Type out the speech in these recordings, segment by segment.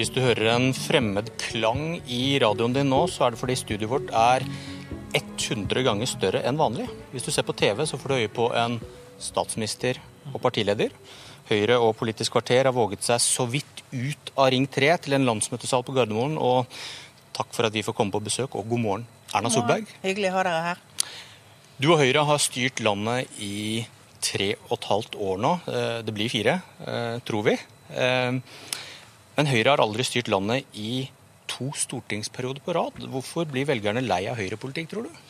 Hvis du hører en fremmed klang i radioen din nå, så er det fordi studioet vårt er 100 ganger større enn vanlig. Hvis du ser på TV, så får du øye på en statsminister og partileder. Høyre og Politisk kvarter har våget seg så vidt ut av Ring 3 til en landsmøtesal på Gardermoen. Og takk for at vi får komme på besøk, og god morgen, Erna Solberg. Hyggelig å ha dere her. Du og Høyre har styrt landet i tre og et halvt år nå. Eh, det blir fire, eh, tror vi. Men Høyre har aldri styrt landet i to stortingsperioder på rad. Hvorfor blir velgerne lei av høyrepolitikk, tror du?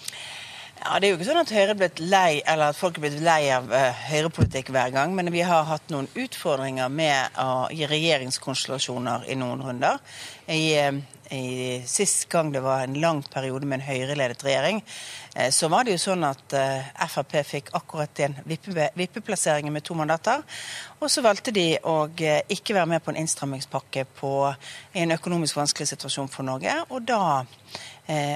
Ja, Det er jo ikke sånn at Høyre blitt lei, eller at folk er blitt lei av uh, høyrepolitikk hver gang, men vi har hatt noen utfordringer med å gi regjeringskonstellasjoner i noen runder. I, uh, i Sist gang det var en lang periode med en høyreledet regjering, eh, så var det jo sånn at Frp fikk akkurat en vippe, vippeplassering med to mandater. Og så valgte de å ikke være med på en innstrammingspakke i en økonomisk vanskelig situasjon for Norge. og da Eh,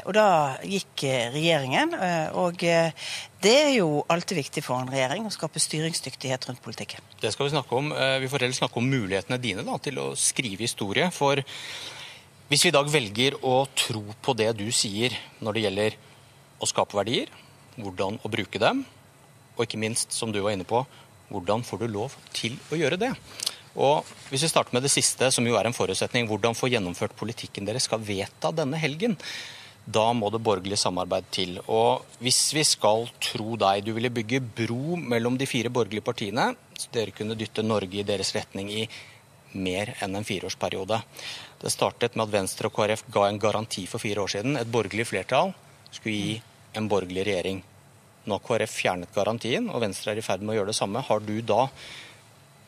og da gikk eh, regjeringen. Eh, og det er jo alltid viktig for en regjering å skape styringsdyktighet rundt politikken. Det skal vi snakke om. Vi får heller snakke om mulighetene dine da, til å skrive historie. For hvis vi i dag velger å tro på det du sier når det gjelder å skape verdier, hvordan å bruke dem, og ikke minst, som du var inne på, hvordan får du lov til å gjøre det? Og Hvis vi starter med det siste, som jo er en forutsetning, hvordan få gjennomført politikken dere skal vedta denne helgen, da må det borgerlig samarbeid til. Og hvis vi skal tro deg, du ville bygge bro mellom de fire borgerlige partiene, så dere kunne dytte Norge i deres retning i mer enn en fireårsperiode. Det startet med at Venstre og KrF ga en garanti for fire år siden. Et borgerlig flertall skulle gi en borgerlig regjering. Nå har KrF fjernet garantien, og Venstre er i ferd med å gjøre det samme. Har du da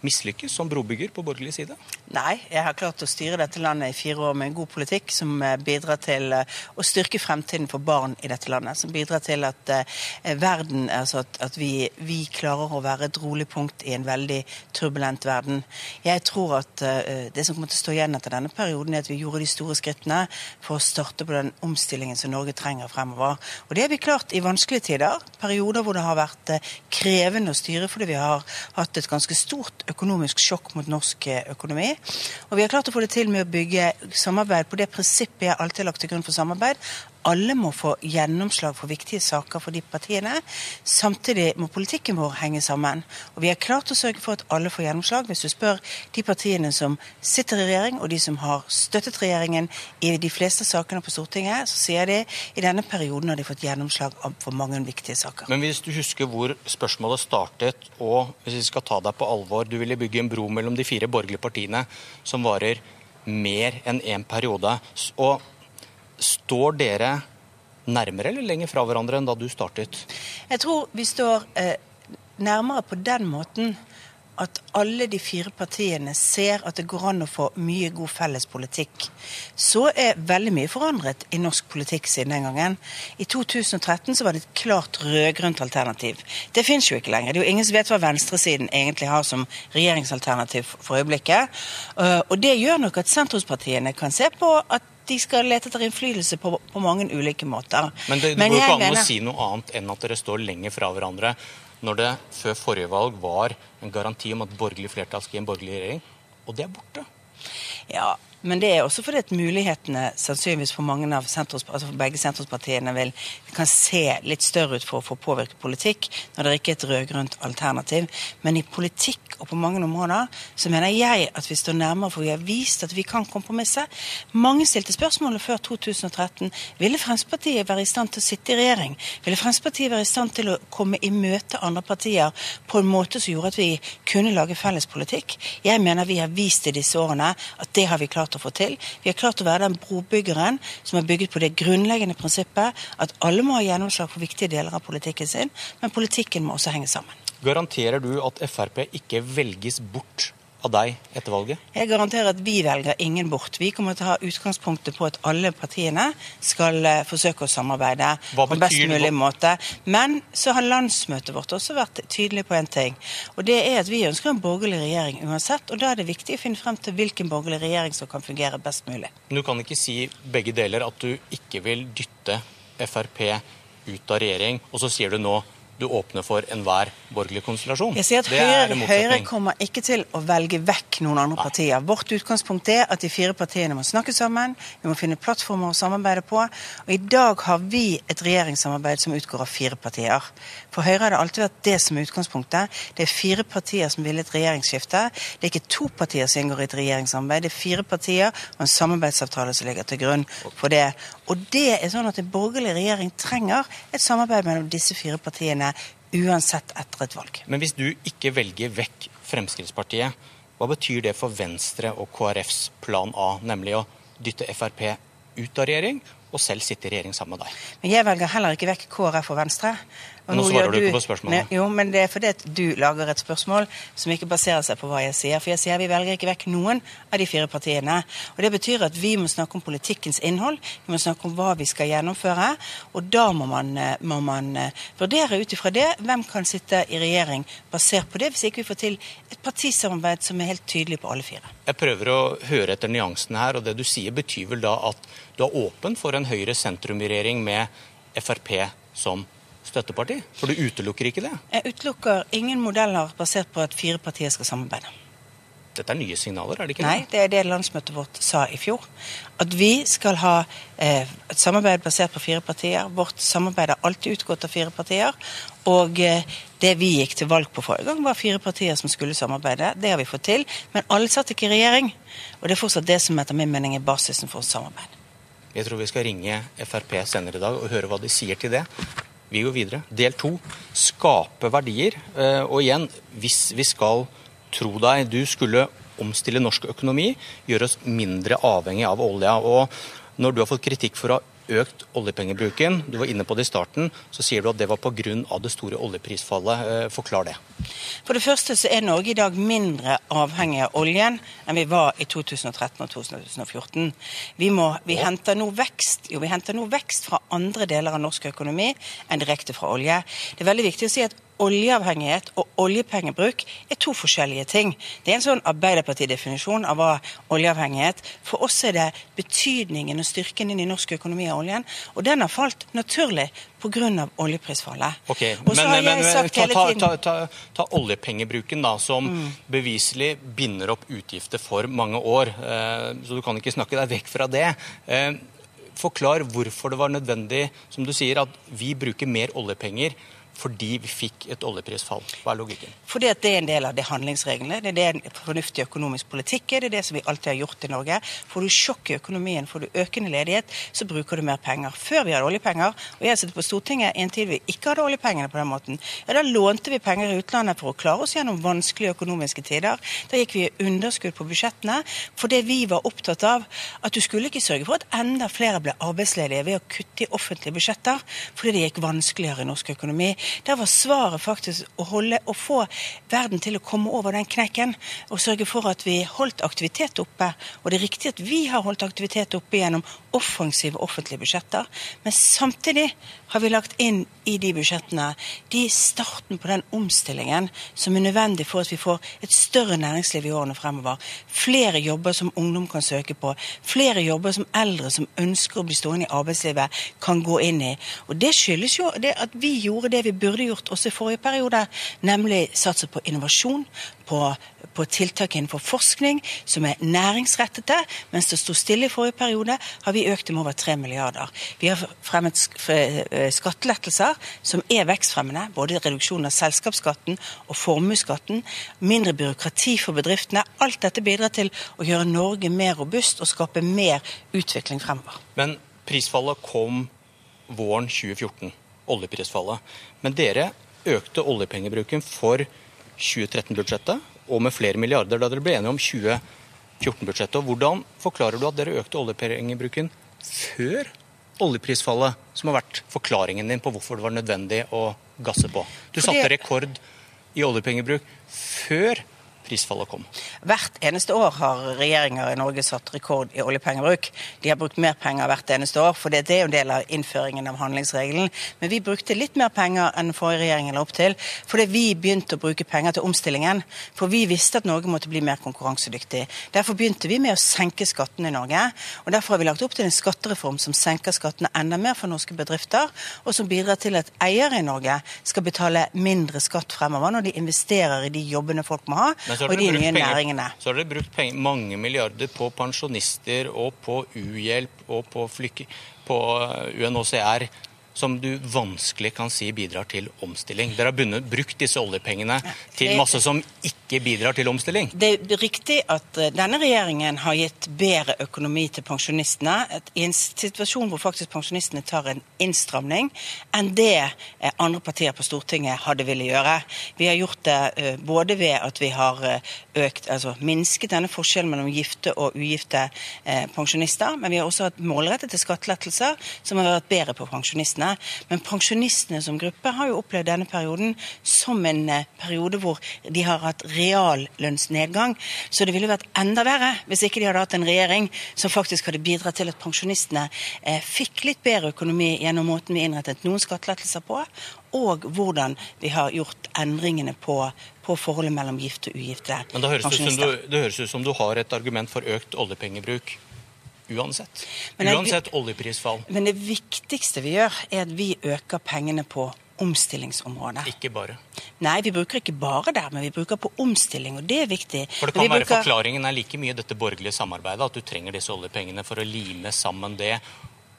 mislykkes som brobygger på borgerlig side? Nei, jeg har klart å styre dette landet i fire år med en god politikk som eh, bidrar til eh, å styrke fremtiden for barn i dette landet. Som bidrar til at eh, verden, altså at, at vi, vi, klarer å være et rolig punkt i en veldig turbulent verden. Jeg tror at det som kommer til å stå igjen etter denne perioden, er at vi gjorde de store skrittene for å starte på den omstillingen som Norge trenger fremover. Og det har vi klart i vanskelige tider. Perioder hvor det har vært krevende å styre fordi vi har hatt et ganske stort økonomisk sjokk mot norsk eh, økonomi. Og vi har klart å få det til med å bygge samarbeid på det prinsippet jeg alltid har lagt til grunn for samarbeid, alle må få gjennomslag for viktige saker for de partiene. Samtidig må politikken vår henge sammen. Og vi har klart å sørge for at alle får gjennomslag. Hvis du spør de partiene som sitter i regjering, og de som har støttet regjeringen i de fleste sakene på Stortinget, så sier de i denne perioden har de fått gjennomslag for mange viktige saker. Men hvis du husker hvor spørsmålet startet, og hvis vi skal ta deg på alvor, du ville bygge en bro mellom de fire borgerlige partiene som varer mer enn én en periode. Og Står dere nærmere eller lenger fra hverandre enn da du startet? Jeg tror vi står eh, nærmere på den måten at alle de fire partiene ser at det går an å få mye god felles politikk. Så er veldig mye forandret i norsk politikk siden den gangen. I 2013 så var det et klart rød-grønt alternativ. Det finnes jo ikke lenger. Det er jo ingen som vet hva venstresiden egentlig har som regjeringsalternativ for øyeblikket. Eh, og det gjør nok at sentrumspartiene kan se på at de skal lete etter innflytelse på, på mange ulike måter. Men det, det går ikke an mener... å si noe annet enn at dere står lenger fra hverandre når det før forrige valg var en garanti om at borgerlig flertall skal gi en borgerlig regjering, og det er borte. Ja, men det er også fordi at mulighetene sannsynligvis for, mange av sentrums, altså for begge sentrumspartiene vil, kan se litt større ut for å få påvirke politikk, når det ikke er et rød-grønt alternativ. Men i politikk og på mange områder så mener jeg at vi står nærmere, for vi har vist at vi kan kompromisse. Mange stilte spørsmålet før 2013 ville Fremskrittspartiet være i stand til å sitte i regjering. Ville Fremskrittspartiet være i stand til å komme i møte andre partier på en måte som gjorde at vi kunne lage felles politikk? Jeg mener vi har vist i disse årene at det har vi klart å få til. Vi har klart å være den brobyggeren som har bygget på det grunnleggende prinsippet at alle må ha gjennomslag for viktige deler av politikken sin, men politikken må også henge sammen. Garanterer du at Frp ikke velges bort av deg etter valget? Jeg garanterer at vi velger ingen bort. Vi kommer til å ha utgangspunktet på at alle partiene skal eh, forsøke å samarbeide på best mulig måte. Men så har landsmøtet vårt også vært tydelig på en ting. Og det er at vi ønsker en borgerlig regjering uansett. Og da er det viktig å finne frem til hvilken borgerlig regjering som kan fungere best mulig. Du kan ikke si begge deler at du ikke vil dytte Frp ut av regjering, og så sier du nå du åpner for enhver borgerlig konstellasjon. Jeg sier at Høyre, Høyre kommer ikke til å velge vekk noen andre partier. Vårt utgangspunkt er at de fire partiene må snakke sammen, vi må finne plattformer å samarbeide på. Og i dag har vi et regjeringssamarbeid som utgår av fire partier. For Høyre har det alltid vært det som er utgangspunktet. Det er fire partier som vil et regjeringsskifte. Det er ikke to partier som inngår i et regjeringssamarbeid, det er fire partier og en samarbeidsavtale som ligger til grunn for det. Og det er sånn at en borgerlig regjering trenger et samarbeid mellom disse fire partiene uansett etter et valg. Men hvis du ikke velger vekk Fremskrittspartiet, hva betyr det for Venstre og KrFs plan A, nemlig å dytte Frp ut av regjering og selv sitte i regjering sammen med deg? Men jeg velger heller ikke vekk KrF og Venstre. Nå svarer du ikke på spørsmålet. Ne, jo, men det er fordi at du lager et spørsmål som ikke baserer seg på hva jeg sier. For jeg sier vi velger ikke vekk noen av de fire partiene. Og det betyr at vi må snakke om politikkens innhold, vi må snakke om hva vi skal gjennomføre. Og da må man, eh, må man eh, vurdere ut ifra det hvem kan sitte i regjering basert på det, hvis ikke vi får til et partisamarbeid som er helt tydelig på alle fire. Jeg prøver å høre etter nyansene her, og det du sier betyr vel da at du er åpen for en Høyre-sentrum-regjering med Frp som støtteparti? For du utelukker ikke det? Jeg utelukker ingen modeller basert på at fire partier skal samarbeide. Dette er nye signaler, er det ikke Nei, det er det landsmøtet vårt sa i fjor. At vi skal ha eh, et samarbeid basert på fire partier. Vårt samarbeid har alltid utgått av fire partier. Og eh, det vi gikk til valg på forrige gang, var fire partier som skulle samarbeide. Det har vi fått til. Men alle satt ikke i regjering. Og det er fortsatt det som etter min mening er basisen for samarbeid. Jeg tror vi skal ringe Frp senere i dag og høre hva de sier til det. Vi går videre. Del to. Skape verdier. Eh, Og igjen, hvis vi skal tro deg, du skulle omstille norsk økonomi, gjøre oss mindre avhengig av olja. Og når du har fått kritikk for å ha økt oljepengebruken, du var inne på det i starten, så sier du at det var pga. det store oljeprisfallet. Eh, Forklar det. For det første så er Norge i dag mindre avhengig av oljen enn vi var i 2013 og 2014. Vi, må, vi, henter nå vekst, jo, vi henter nå vekst fra andre deler av norsk økonomi enn direkte fra olje. Det er veldig viktig å si at oljeavhengighet og oljepengebruk er to forskjellige ting. Det er en sånn Arbeiderpartidefinisjon av hva oljeavhengighet For oss er det betydningen og styrken inn i norsk økonomi av oljen, og den har falt naturlig pga. oljeprisfallet. Ok, Men, men, ta, ta, ta, ta, oljepengebruken, da, som beviselig binder opp utgifter for mange år. Eh, så du kan ikke snakke deg vekk fra det. Eh, forklar hvorfor det var nødvendig, som du sier, at vi bruker mer oljepenger fordi vi fikk et oljeprisfall. Hva er logikken? Fordi at det er en del av det handlingsreglene. Det er det en fornuftig økonomisk politikk er. Det er det som vi alltid har gjort i Norge. Får du sjokk i økonomien, får du økende ledighet, så bruker du mer penger. Før vi hadde oljepenger, og jeg sitter på Stortinget en tid vi ikke hadde oljepengene på den måten, ja, da lånte vi penger i utlandet for å klare oss gjennom vanskelige økonomiske tider. Da gikk vi i underskudd på budsjettene fordi vi var opptatt av at du skulle ikke sørge for at enda flere ble arbeidsledige ved å kutte i offentlige budsjetter, fordi det gikk vanskeligere i norsk økonomi. Der var svaret faktisk å, holde, å få verden til å komme over den knekken og sørge for at vi holdt aktivitet oppe. Og det er riktig at vi har holdt aktivitet oppe gjennom offensive offentlige budsjetter, men samtidig har vi lagt inn i de budsjettene de starten på den omstillingen som er nødvendig for at vi får et større næringsliv i årene fremover. Flere jobber som ungdom kan søke på. Flere jobber som eldre som ønsker å bli stående i arbeidslivet, kan gå inn i. Og Det skyldes jo det at vi gjorde det vi burde gjort også i forrige periode, nemlig satse på innovasjon, på, på tiltak innenfor forskning som er næringsrettede. Mens det sto stille i forrige periode, har vi økt med over 3 milliarder. Vi har fremmet eh, skattelettelser som er vekstfremmende. Både reduksjon av selskapsskatten og formuesskatten. Mindre byråkrati for bedriftene. Alt dette bidrar til å gjøre Norge mer robust og skape mer utvikling fremover. Men prisfallet kom våren 2014. Oljeprisfallet. Men dere økte oljepengebruken for 2013-budsjettet og med flere milliarder da dere ble enige om 2014-budsjettet. Hvordan forklarer du at dere økte oljepengebruken før oljeprisfallet, som har vært forklaringen din på hvorfor det var nødvendig å gasse på? Du satte rekord i oljepengebruk før prisfallet kom. Hvert eneste år har regjeringer i Norge satt rekord i oljepengebruk. De har brukt mer penger hvert eneste år, for det er jo en del av innføringen av handlingsregelen. Men vi brukte litt mer penger enn forrige regjeringen la opp til, fordi vi begynte å bruke penger til omstillingen. For vi visste at Norge måtte bli mer konkurransedyktig. Derfor begynte vi med å senke skattene i Norge. Og derfor har vi lagt opp til en skattereform som senker skattene enda mer for norske bedrifter, og som bidrar til at eiere i Norge skal betale mindre skatt fremover når de investerer i de jobbene folk må ha, og de nye penger, næringene. Så har dere brukt penger, mange milliarder på pensjonister og på uhjelp og på, flyk, på UNHCR som du vanskelig kan si bidrar til omstilling. Dere har bunnet, brukt disse oljepengene til masse som ikke bidrar til omstilling. Det er riktig at eh, denne regjeringen har gitt bedre økonomi til pensjonistene i en situasjon hvor faktisk pensjonistene tar en innstramning enn det eh, andre partier på Stortinget hadde ville gjøre. Vi har gjort det eh, både ved at vi har økt, altså minsket denne forskjellen mellom gifte og ugifte pensjonister, men vi har også hatt målrettede skattelettelser som har vært bedre på pensjonistene pensjonistene. Men pensjonistene som gruppe har jo opplevd denne perioden som en eh, periode hvor de har hatt reallønnsnedgang. Så det ville vært enda verre hvis ikke de hadde hatt en regjering som faktisk hadde bidratt til at pensjonistene eh, fikk litt bedre økonomi gjennom måten vi innrettet noen skattelettelser på, og hvordan vi har gjort endringene på, på forholdet mellom gifte og ugifte Men det høres du, det høres ut som du har et argument for økt oljepengebruk Uansett. Men Uansett oljeprisfall. Men det viktigste vi gjør, er at vi øker pengene på omstillingsområdet. Ikke bare? Nei, vi bruker ikke bare der, men vi bruker på omstilling, og det er viktig. For det kan være bruker... Forklaringen er like mye dette borgerlige samarbeidet, at du trenger disse oljepengene for å lime sammen det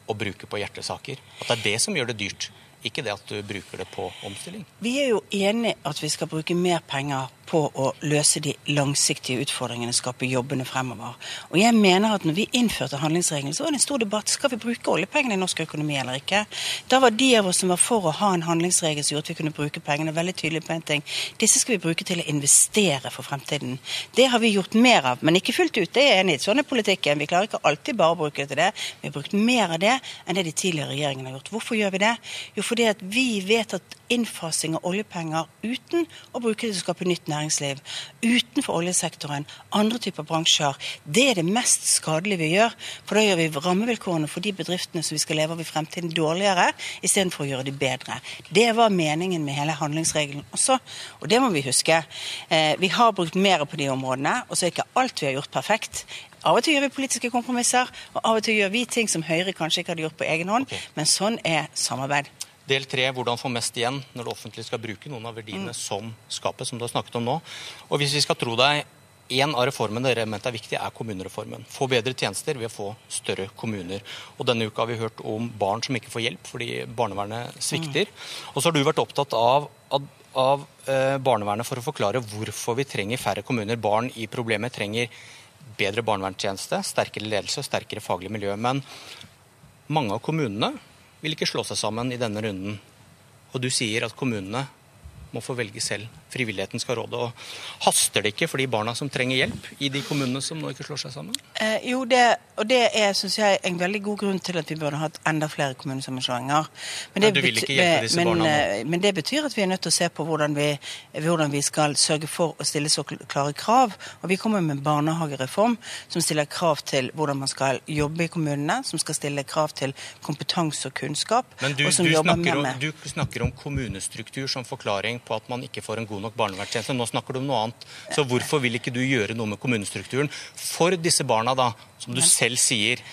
og bruke på hjertesaker. At det er det som gjør det dyrt. Ikke det at du bruker det på omstilling. Vi er jo enig at vi skal bruke mer penger på å løse de langsiktige utfordringene, skape jobbene fremover. Og jeg mener at når vi innførte handlingsregelen, så var det en stor debatt. Skal vi bruke oljepengene i norsk økonomi eller ikke? Da var de av oss som var for å ha en handlingsregel som gjorde at vi kunne bruke pengene, veldig tydelig på en ting. Disse skal vi bruke til å investere for fremtiden. Det har vi gjort mer av, men ikke fullt ut. Det er jeg enig i. Sånn er politikken. Vi klarer ikke alltid bare å bruke det til det. Vi har brukt mer av det enn det de tidligere regjeringene har gjort. Hvorfor gjør vi det? Jo, fordi at vi vet at innfasing av oljepenger uten å bruke det til å skape nytt næringsliv utenfor oljesektoren, andre typer bransjer, det er det mest skadelige vi gjør. For da gjør vi rammevilkårene for de bedriftene som vi skal leve av i fremtiden, dårligere istedenfor å gjøre de bedre. Det var meningen med hele handlingsregelen også, og det må vi huske. Eh, vi har brukt mer på de områdene, og så er ikke alt vi har gjort perfekt. Av og til gjør vi politiske kompromisser, og av og til gjør vi ting som Høyre kanskje ikke hadde gjort på egen hånd, men sånn er samarbeid. Del tre hvordan få mest igjen når det offentlige skal bruke noen av verdiene mm. som skapet, som du har snakket om nå. Og hvis vi skal tro deg, en av reformene dere mente er viktig, er kommunereformen. Få bedre tjenester ved å få større kommuner. Og Denne uka har vi hørt om barn som ikke får hjelp fordi barnevernet svikter. Mm. Og så har du vært opptatt av, av, av eh, barnevernet for å forklare hvorfor vi trenger færre kommuner. Barn i problemet trenger bedre barnevernstjeneste, sterkere ledelse og sterkere faglig miljø. Men mange av kommunene vil ikke slå seg sammen i denne runden. Og du sier at kommunene må få velge selv. Frivilligheten skal råde. Og haster det ikke for de barna som trenger hjelp i de kommunene som nå ikke slår seg sammen? Eh, jo, det, og det er synes jeg, en veldig god grunn til at vi burde hatt enda flere kommunesammenslåinger. Men, men, disse men, barna nå? Eh, men det betyr at vi er nødt til å se på hvordan vi, hvordan vi skal sørge for å stille så klare krav. Og vi kommer med en barnehagereform som stiller krav til hvordan man skal jobbe i kommunene, som skal stille krav til kompetanse og kunnskap. Men du, og som du, snakker, om, du snakker om kommunestruktur som forklaring på at man ikke får en god nok barnevernstjeneste. Nå snakker du om noe annet. Så hvorfor vil ikke du gjøre noe med kommunestrukturen for disse barna, da, som du selv sier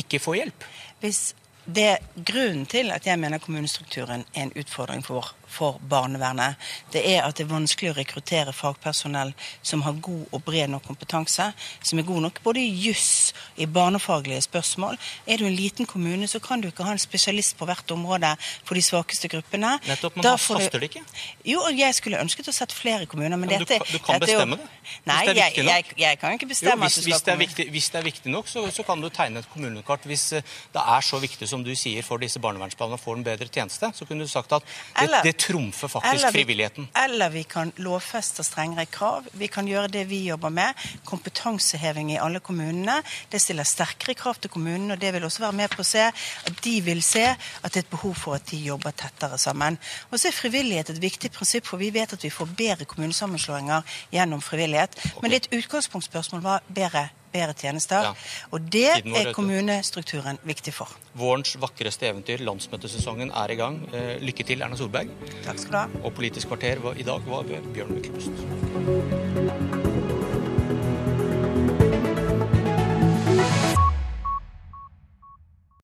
ikke får hjelp? Hvis det Grunnen til at jeg mener kommunestrukturen er en utfordring for for barnevernet, det er at det er vanskelig å rekruttere fagpersonell som har god og bred nok kompetanse, som er god nok både i juss, i barnefaglige spørsmål. Er du en liten kommune, så kan du ikke ha en spesialist på hvert område for de svakeste gruppene. Nettopp, men da haster det ikke? Jo, jeg skulle ønsket å sett flere kommuner, men, men dette, du, du kan bestemme det? Nei, det jeg, jeg, jeg, kan ikke bestemme jo, hvis, at du skal hvis det, viktig, hvis det er viktig nok, så, så kan du tegne et kommunekart. Hvis eh, det er så viktig som du sier, for disse barnevernsplanene får en bedre tjeneste, så kunne du sagt at det, Eller- det trumfer faktisk Eller vi- frivilligheten. Eller vi kan lovfeste strengere krav. Vi kan gjøre det vi jobber med. Kompetanseheving i alle kommunene. Det stiller sterkere krav til kommunene, og det vil også være med på å se at de vil se at det er et behov for at de jobber tettere sammen. Og så er frivillighet et viktig prinsipp, for vi vet at vi får bedre kommunesammenslåinger gjennom frivillighet. Men det er et utgangspunktspørsmål hva bedre, bedre tjenester. Ja. Og det er kommunestrukturen viktig for. Vårens vakreste eventyr, landsmøtesesongen, er i gang. Eh, Lykke til, Erna Solberg. Takk skal du ha. Og Politisk kvarter i dag var ved Bjørn Myklebust.